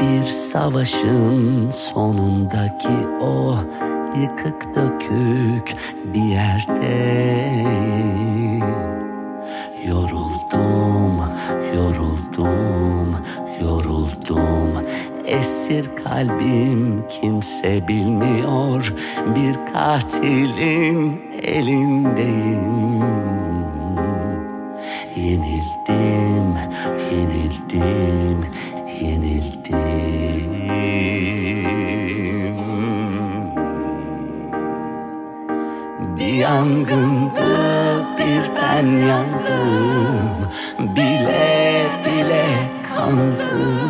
Bir savaşın sonundaki o yıkık dökük bir yerdeyim Yoruldum, yoruldum, yoruldum. Esir kalbim kimse bilmiyor. Bir katilin elindeyim. Yenildim, Bir yangındı bir ben yandım Bile bile kandım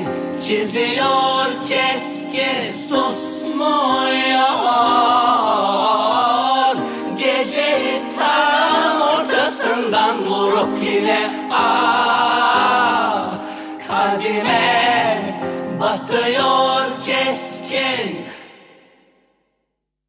çiziyor keskin susmuyor. Geceyi tam ortasından vurup yine Ah kalbime batıyor keskin